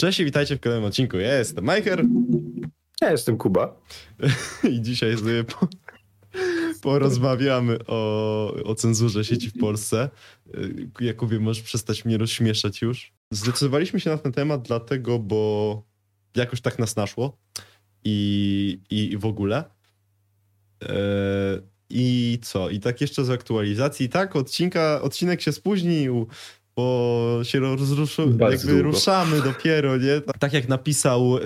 Cześć i witajcie w kolejnym odcinku. Ja jestem Majcher Ja jestem Kuba. i dzisiaj sobie po, porozmawiamy o, o cenzurze sieci w Polsce. Y, Jakubie, możesz przestać mnie rozśmieszać już. Zdecydowaliśmy się na ten temat dlatego, bo jakoś tak nas naszło i, i, i w ogóle. E, I co? I tak jeszcze z aktualizacji. Tak, odcinka, odcinek się spóźnił, bo się rozruszył, jakby długo. ruszamy dopiero, nie? Tak jak napisał y,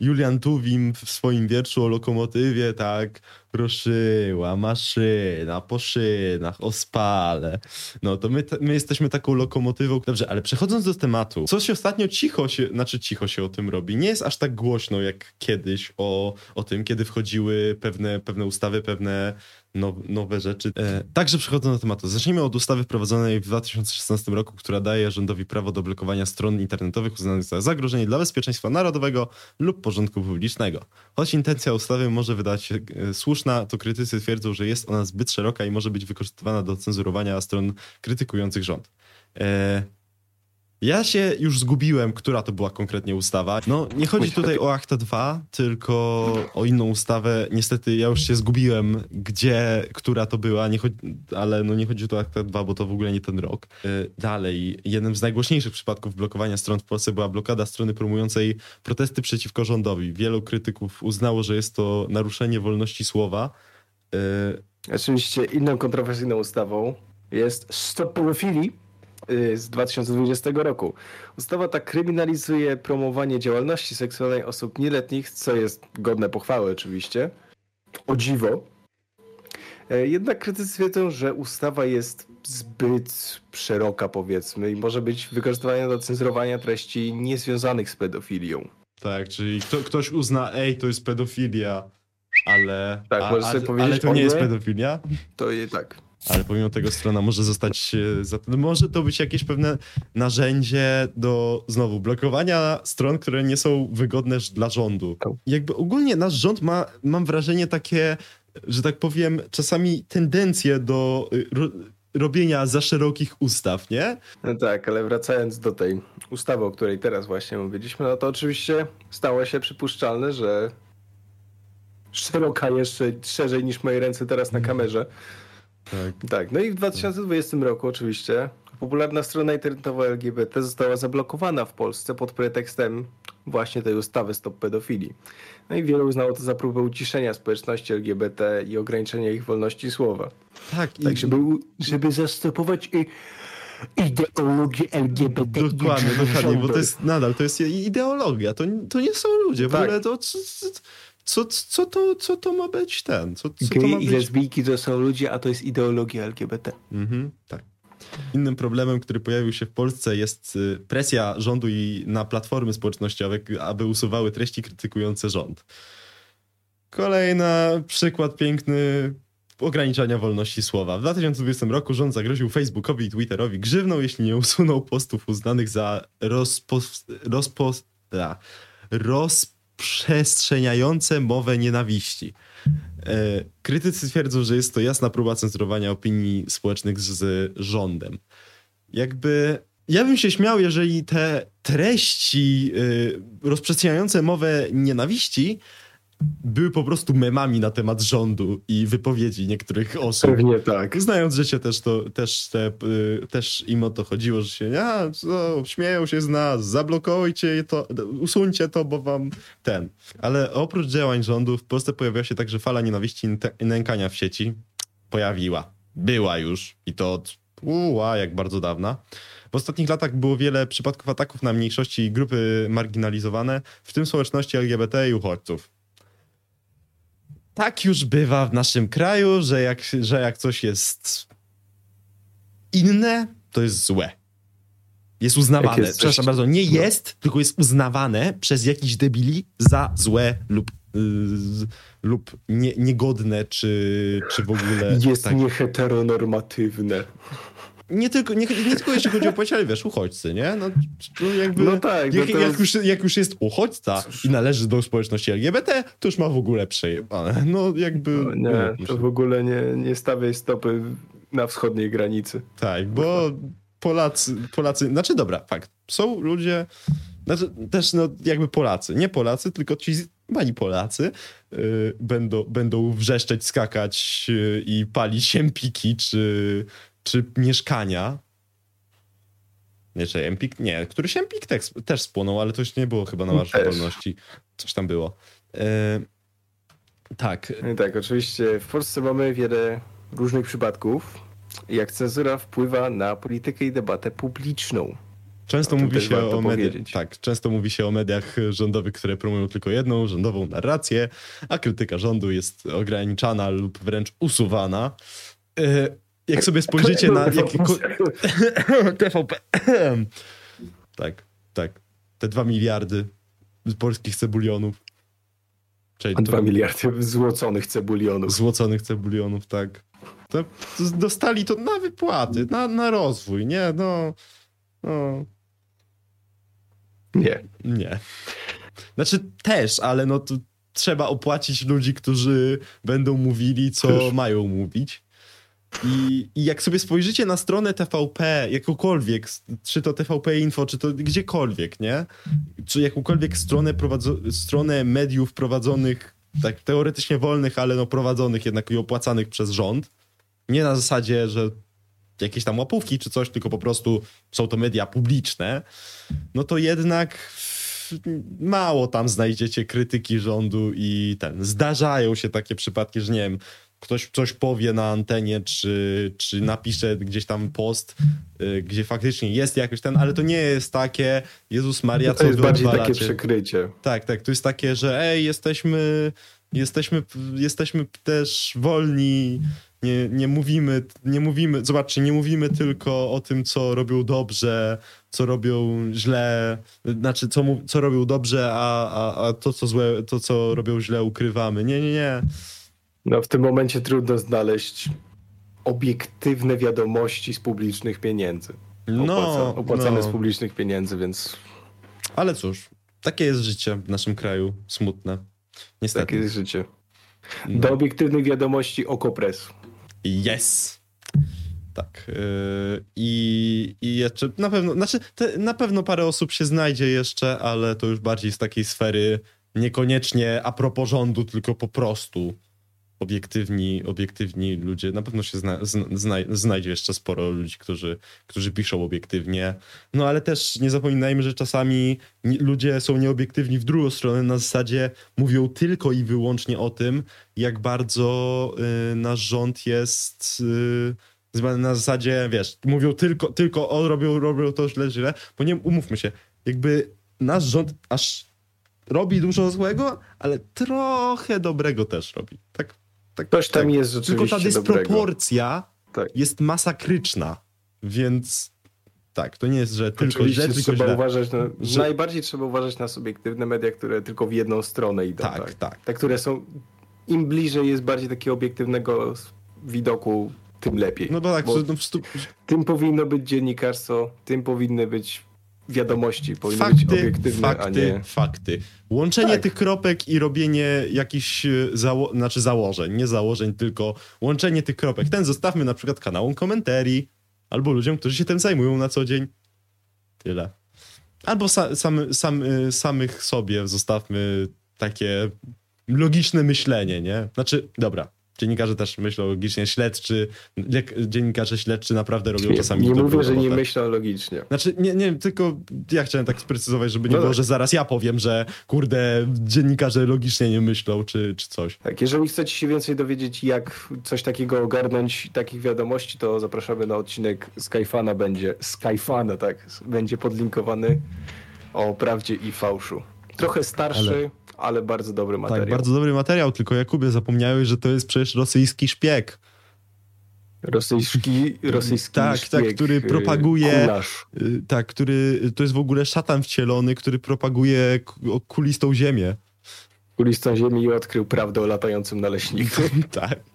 Julian Tuwim w swoim wierszu o lokomotywie, tak ruszyła maszyna po szynach, o spale. No to my, my jesteśmy taką lokomotywą. Dobrze, ale przechodząc do tematu, co się ostatnio cicho się, znaczy cicho się o tym robi. Nie jest aż tak głośno jak kiedyś o, o tym, kiedy wchodziły pewne, pewne ustawy, pewne now, nowe rzeczy. E, także przechodząc do tematu. Zacznijmy od ustawy wprowadzonej w 2016 roku, która daje rządowi prawo do blokowania stron internetowych uznanych za zagrożenie dla bezpieczeństwa narodowego lub porządku publicznego. Choć intencja ustawy może wydać się e, słuszna, to krytycy twierdzą, że jest ona zbyt szeroka i może być wykorzystywana do cenzurowania stron krytykujących rząd. E, ja się już zgubiłem, która to była konkretnie ustawa. No, nie chodzi tutaj o Akta 2, tylko o inną ustawę. Niestety ja już się zgubiłem, gdzie, która to była, nie chodzi, ale no nie chodzi tu o Akta 2, bo to w ogóle nie ten rok. E, Dalej, jednym z najgłośniejszych przypadków blokowania stron w Polsce była blokada strony promującej protesty przeciwko rządowi. Wielu krytyków uznało, że jest to naruszenie wolności słowa. E, Oczywiście inną kontrowersyjną ustawą jest Stop Pedofilii y, z 2020 roku. Ustawa ta kryminalizuje promowanie działalności seksualnej osób nieletnich, co jest godne pochwały oczywiście. O dziwo. E, Jednak krytycy twierdzą, że ustawa jest zbyt szeroka powiedzmy i może być wykorzystywana do cenzurowania treści niezwiązanych z pedofilią. Tak, czyli kto, ktoś uzna, ej, to jest pedofilia, ale, Tak, a, a, ale to nie jest pedofilia. To je tak. Ale pomimo tego strona może zostać, e, za- może to być jakieś pewne narzędzie do znowu blokowania stron, które nie są wygodne dla rządu. Jakby ogólnie nasz rząd ma, mam wrażenie takie, że tak powiem, czasami tendencje do ro, robienia za szerokich ustaw, nie? No tak, ale wracając do tej ustawy, o której teraz właśnie mówiliśmy, no to oczywiście stało się przypuszczalne, że szeroka jeszcze szerzej niż moje ręce teraz na kamerze. Tak. Tak, no i w 2020 roku oczywiście popularna strona internetowa LGBT została zablokowana w Polsce pod pretekstem właśnie tej ustawy Stop Pedofilii. No i wielu uznało to za próbę uciszenia społeczności LGBT i ograniczenia ich wolności słowa. Tak, i, Tak, żeby, u- żeby zastopować i ideologię LGBT. i Dokładnie, dokładnie, bo to jest nadal, to jest ideologia, to, to nie są ludzie, w Tak. ogóle to co, co, co, to, co to ma być ten, co, co Gej i lesbijki to są ludzie, a to jest ideologia LGBT. Mhm, tak. Innym problemem, który pojawił się w Polsce jest y, presja rządu i na platformy społecznościowe, aby usuwały treści krytykujące rząd. Kolejny przykład piękny ograniczania wolności słowa. W 2020 roku rząd zagroził Facebookowi i Twitterowi grzywną, jeśli nie usunął postów uznanych za rozpo, rozpo, a, rozprzestrzeniające mowę nienawiści. E, Krytycy twierdzą, że jest to jasna próba cenzurowania opinii społecznych z rządem. Jakby. Ja bym się śmiał, jeżeli te treści y, rozprzestrzeniające mowę nienawiści były po prostu memami na temat rządu i wypowiedzi niektórych osób. Pewnie tak. Znając życie też, to, też, te, y, też im o to chodziło, że się a, co, śmieją się z nas, zablokujcie to, usuńcie to, bo wam ten. Ale oprócz działań rządu w Polsce pojawiła się także fala nienawiści i nękania w sieci. Pojawiła. Była już i to od uła, jak bardzo dawna. W ostatnich latach było wiele przypadków ataków na mniejszości i grupy marginalizowane, w tym społeczności LGBT i uchodźców tak już bywa w naszym kraju, że jak, że jak coś jest inne, to jest złe. Jest uznawane. Jest coś- Przepraszam bardzo, nie no. jest, tylko jest uznawane przez jakichś debili za złe lub, yy, lub nie, niegodne, czy, czy w ogóle. Jest tak. nieheteronormatywne. Nie, tylko, nie, nie tylko jeśli chodzi o płeć, ale wiesz, uchodźcy, nie? No, jakby, No tak, no jak, to jak, już, jak już jest uchodźca i należy do społeczności LGBT, to już ma w ogóle przejebane. No jakby. No, nie, umówmy to w ogóle nie, nie stawiaj stopy na wschodniej granicy. Tak, bo Polacy, Polacy, znaczy dobra, fakt, są ludzie, Znaczy, też no, jakby Polacy. Nie Polacy, tylko ci mali Polacy yy, będą, będą wrzeszczeć, skakać yy, i palić siempiki czy, czy mieszkania. Nie, czy Empik? Nie, któryś Empik też, też spłonął, ale to już nie było chyba na Marszu Wolności. Coś tam było. Yy, tak. Tak, oczywiście w Polsce mamy wiele różnych przypadków, jak cenzura wpływa na politykę i debatę publiczną. Często mówi się o mediach, tak, często mówi się o mediach rządowych, które promują tylko jedną rządową narrację, a krytyka rządu jest ograniczana lub wręcz usuwana. E, jak sobie spojrzycie na TVP. tak, tak. Te dwa miliardy polskich cebulionów. Czyli dwa miliardy złoconych cebulionów. Złoconych cebulionów, tak. To dostali to na wypłaty, na, na rozwój, nie? No, no. Nie. Nie. Znaczy też, ale no to trzeba opłacić ludzi, którzy będą mówili, co mają mówić. I, I jak sobie spojrzycie na stronę TVP, jakąkolwiek, czy to TVP Info, czy to gdziekolwiek, nie? Czy jakąkolwiek stronę, prowadzo- stronę mediów prowadzonych, tak teoretycznie wolnych, ale no prowadzonych jednak i opłacanych przez rząd, nie na zasadzie, że jakieś tam łapówki czy coś, tylko po prostu są to media publiczne, no to jednak mało tam znajdziecie krytyki rządu i ten. Zdarzają się takie przypadki, że nie wiem, ktoś coś powie na antenie, czy, czy napisze gdzieś tam post, y, gdzie faktycznie jest jakoś ten, ale to nie jest takie, Jezus Maria, co To jest bardziej takie przykrycie. Tak, tak, to jest takie, że ej, jesteśmy, jesteśmy, jesteśmy też wolni, nie, nie, mówimy, nie mówimy, zobaczcie, nie mówimy tylko o tym, co robią dobrze, co robią źle, znaczy co, co robią dobrze, a, a, a to, co złe, to, co robią źle, ukrywamy. Nie, nie, nie. No w tym momencie trudno znaleźć obiektywne wiadomości z publicznych pieniędzy. No, Opłaca, opłacane no. z publicznych pieniędzy, więc... Ale cóż, takie jest życie w naszym kraju, smutne. Niestety. Takie jest życie. Do no. obiektywnych wiadomości Okopres. Yes! Tak. Yy, I, I jeszcze na pewno, znaczy te, na pewno parę osób się znajdzie jeszcze, ale to już bardziej z takiej sfery niekoniecznie a propos rządu, tylko po prostu obiektywni, obiektywni ludzie. Na pewno się zna, zna, znajdzie jeszcze sporo ludzi, którzy, którzy piszą obiektywnie. No ale też nie zapominajmy, że czasami ludzie są nieobiektywni w drugą stronę, na zasadzie mówią tylko i wyłącznie o tym, jak bardzo y, nasz rząd jest. Y, na zasadzie, wiesz, mówią tylko, tylko o, robią, robią to źle, źle, bo nie umówmy się, jakby nasz rząd aż robi dużo złego, ale trochę dobrego też robi. Tak Coś tam tak. jest rzeczywiście Tylko ta dysproporcja tak. jest masakryczna, więc tak, to nie jest, że tylko źle, tylko trzeba źle. Uważać na, że... Najbardziej trzeba uważać na subiektywne media, które tylko w jedną stronę idą. Tak, tak. tak. Te, które są, im bliżej jest bardziej takiego obiektywnego widoku, tym lepiej. No bo tak, bo no, stu... tym powinno być dziennikarstwo, tym powinny być wiadomości, powinny fakty, być obiektywne, fakty, a nie... Fakty, Łączenie tak. tych kropek i robienie jakichś e, zało znaczy założeń, nie założeń, tylko łączenie tych kropek. Ten zostawmy na przykład kanałom komentarii, albo ludziom, którzy się tym zajmują na co dzień. Tyle. Albo sa sam, sam, e, samych sobie zostawmy takie logiczne myślenie, nie? Znaczy, dobra, dziennikarze też myślą logicznie, śledczy, dziennikarze śledczy naprawdę robią czasami Nie mówię, że nie myślą logicznie. Znaczy, nie, nie, tylko ja chciałem tak sprecyzować, żeby nie no było, tak. że zaraz ja powiem, że kurde, dziennikarze logicznie nie myślą, czy, czy coś. Tak, jeżeli chcecie się więcej dowiedzieć, jak coś takiego ogarnąć, takich wiadomości, to zapraszamy na odcinek Skyfana będzie, Skyfana, tak, będzie podlinkowany o prawdzie i fałszu. Trochę starszy, Ale ale bardzo dobry tak, materiał. Tak, bardzo dobry materiał, tylko Jakubie zapomniałeś, że to jest przecież rosyjski szpieg. Rosyjski, rosyjski tak, szpieg, tak, który y, propaguje. Y, tak, który to jest w ogóle szatan wcielony, który propaguje kulistą ziemię. Kulistą ziemi i odkrył prawdę o latającym naleśniku. tak.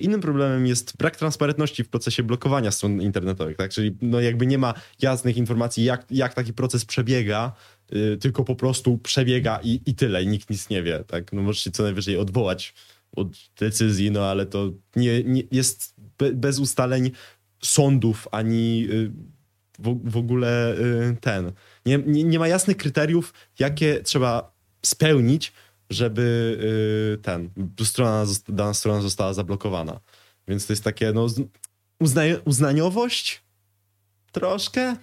Innym problemem jest brak transparentności w procesie blokowania stron internetowych, tak? Czyli no jakby nie ma jasnych informacji, jak, jak taki proces przebiega, yy, tylko po prostu przebiega i, i tyle, i nikt nic nie wie, tak? No możesz się co najwyżej odwołać od decyzji, no ale to nie, nie jest be, bez ustaleń sądów, ani yy, w, w, ogóle yy, ten, Nie, nie, nie ma jasnych kryteriów, jakie trzeba spełnić, żeby yy, ten, strona, dana strona została zablokowana. Więc to jest takie, no, uzna, uznaniowość troszkę.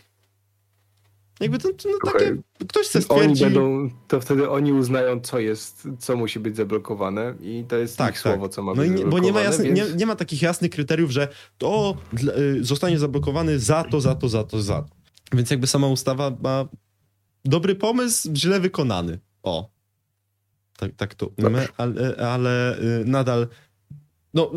Jakby to, no, takie, ktoś chce stwierdzi... Oni będą, to wtedy oni uznają, co jest, co musi być zablokowane i to jest tak, tak. słowo, co ma no być Bo nie ma, jasny, więc... nie, nie, ma takich jasnych kryteriów, że to y, zostanie zablokowany za to, za to, za to, za to. Więc jakby sama ustawa ma dobry pomysł, źle wykonany. O. Tak, tak to umy, ale, ale y, nadal no,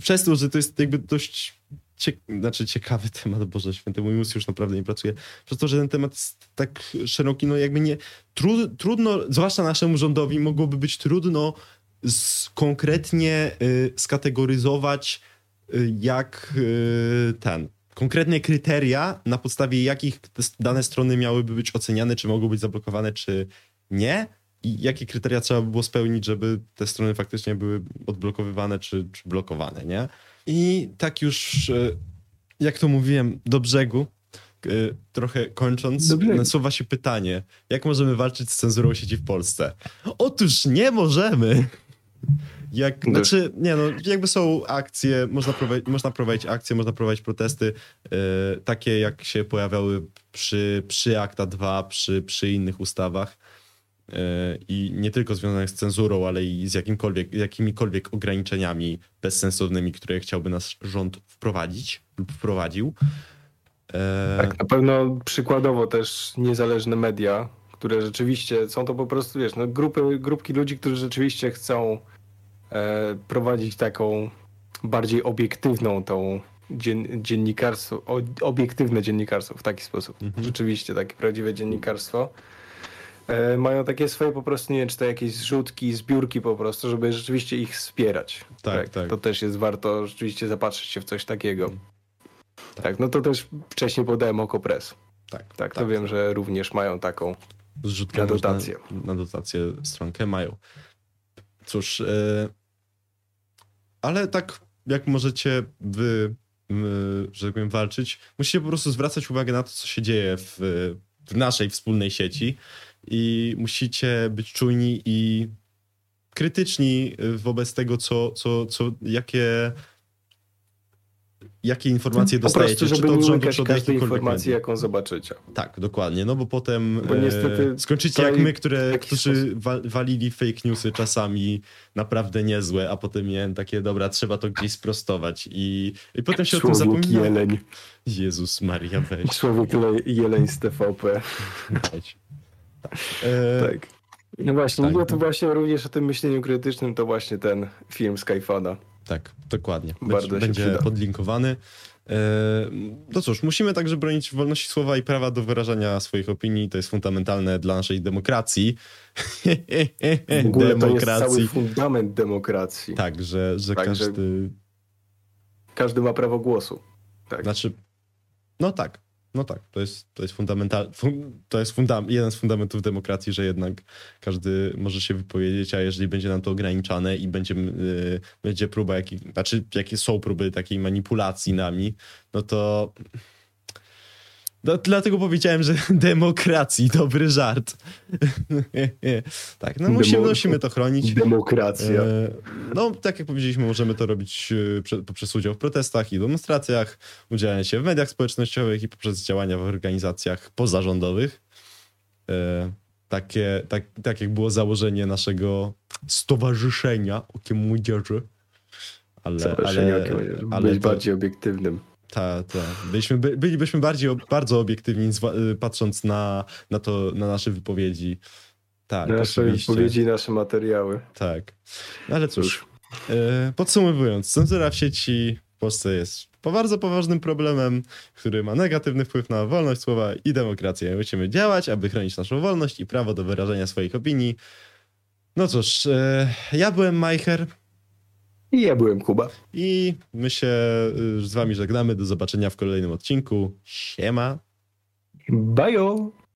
przez to, że to jest jakby dość cie, znaczy ciekawy temat, Boże Święty, mój mózg już naprawdę nie pracuje, przez to, że ten temat jest tak szeroki, no jakby nie, trud, trudno, zwłaszcza naszemu rządowi, mogłoby być trudno z, konkretnie y, skategoryzować y, jak y, ten, konkretne kryteria, na podstawie jakich dane strony miałyby być oceniane, czy mogą być zablokowane, czy nie. I jakie kryteria trzeba by było spełnić, żeby te strony faktycznie były odblokowywane, czy, czy blokowane, nie? I tak już, e, jak to mówiłem, do brzegu, e, trochę kończąc, nasuwa się pytanie, jak możemy walczyć z cenzurą sieci w Polsce? Otóż nie możemy! Jak, znaczy, nie no, jakby są akcje, można prowadzić, można prowadzić akcje, można prowadzić protesty, yy, takie jak się pojawiały przy, przy Akta 2, przy, przy innych ustawach yy, i nie tylko związanych z cenzurą, ale i z jakimkolwiek, jakimikolwiek ograniczeniami bezsensownymi, które chciałby nasz rząd wprowadzić lub wprowadził. Yy. Tak, na pewno przykładowo też niezależne media, które rzeczywiście są to po prostu, wiesz, no grupy, grupki ludzi, którzy rzeczywiście chcą E, prowadzić taką bardziej obiektywną tą dzien, dziennikarstwo, obiektywne dziennikarstwo w taki sposób. Mhm. Rzeczywiście takie prawdziwe dziennikarstwo. E, mają takie swoje po prostu, nie wiem, czy to jakieś zrzutki, zbiórki po prostu, żeby rzeczywiście ich wspierać. Tak, tak. tak. To też jest warto rzeczywiście zapatrzeć się w coś takiego. Tak, tak no to też wcześniej podałem Oko Press. Tak, tak, tak to wiem, że również mają taką Zrzutkę na dotację. Na, na dotację stronkę mają. Cóż, yy ale tak jak możecie wy, że tak powiem, walczyć, musicie po prostu zwracać uwagę na to, co się dzieje w, w naszej wspólnej sieci i musicie być czujni i krytyczni wobec tego, co, co, co, jakie jakie informacje po dostajecie, prostu, czy to od rządu, czy od każdej informacji, jaką zobaczycie. Tak, dokładnie, no bo potem bo niestety, e, skończycie jak my, które, którzy wa walili fake newsy czasami naprawdę niezłe, a potem miałem takie, dobra, trzeba to gdzieś sprostować i, i potem się Człowiek o tym zapomina. jeleń. Jezus Maria, weź. Człowiek jeleń z TVP. Tak. E... tak. No właśnie, tak. no to właśnie również o tym myśleniu krytycznym to właśnie ten film Skyfana. Tak, dokładnie. Bardzo będzie przyda. podlinkowany. E, no cóż, musimy także bronić wolności słowa i prawa do wyrażania swoich opinii. To jest fundamentalne dla naszej demokracji. W ogóle demokracji. to jest cały fundament demokracji. Tak, że, że tak, każdy... Że każdy ma prawo głosu. Tak. Znaczy, no tak. No tak, to jest, to jest fundamental, to jest funda, jeden z fundamentów demokracji, że jednak każdy może się wypowiedzieć, a jeżeli będzie nam to ograniczane i będzie, yy, będzie próba, jakich, znaczy jakie są próby takiej manipulacji nami, no to no, dlatego powiedziałem, że demokracji, dobry żart. tak, no musimy, musimy to chronić. Demokracja. E, no, tak jak powiedzieliśmy, możemy to robić e, poprzez udział w protestach i demonstracjach, udzielanie się w mediach społecznościowych i poprzez działania w organizacjach pozarządowych. E, takie, tak, tak jak było założenie naszego stowarzyszenia Okiem Młodzieży. Ale, ale, ale być to, bardziej obiektywnym. Tak, tak. Byliśmy, by, bylibyśmy bardziej, bardzo obiektywni y, patrząc na, na to, na nasze wypowiedzi. Tak, nasze oczywiście. wypowiedzi nasze materiały. Tak. No ale cóż, e, podsumowując, cenzura w sieci w Polsce jest bardzo poważnym problemem, który ma negatywny wpływ na wolność słowa i demokrację. Musimy działać, aby chronić naszą wolność i prawo do wyrażenia swoich opinii. No cóż, e, ja byłem Majcher. I ja byłem Kuba. I my się y, z wami żegnamy. Do zobaczenia w kolejnym odcinku. Siema. Bajo.